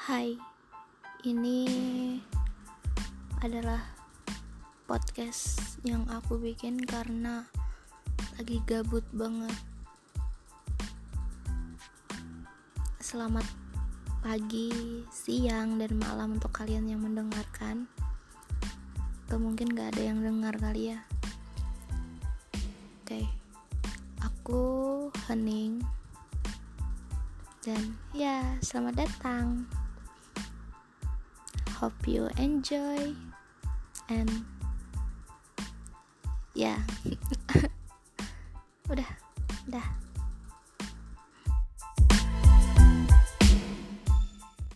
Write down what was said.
Hai, ini adalah podcast yang aku bikin karena lagi gabut banget. Selamat pagi, siang, dan malam untuk kalian yang mendengarkan. Atau mungkin gak ada yang dengar kali ya. Oke, aku Hening. Dan ya, selamat datang hope you enjoy and ya yeah. udah udah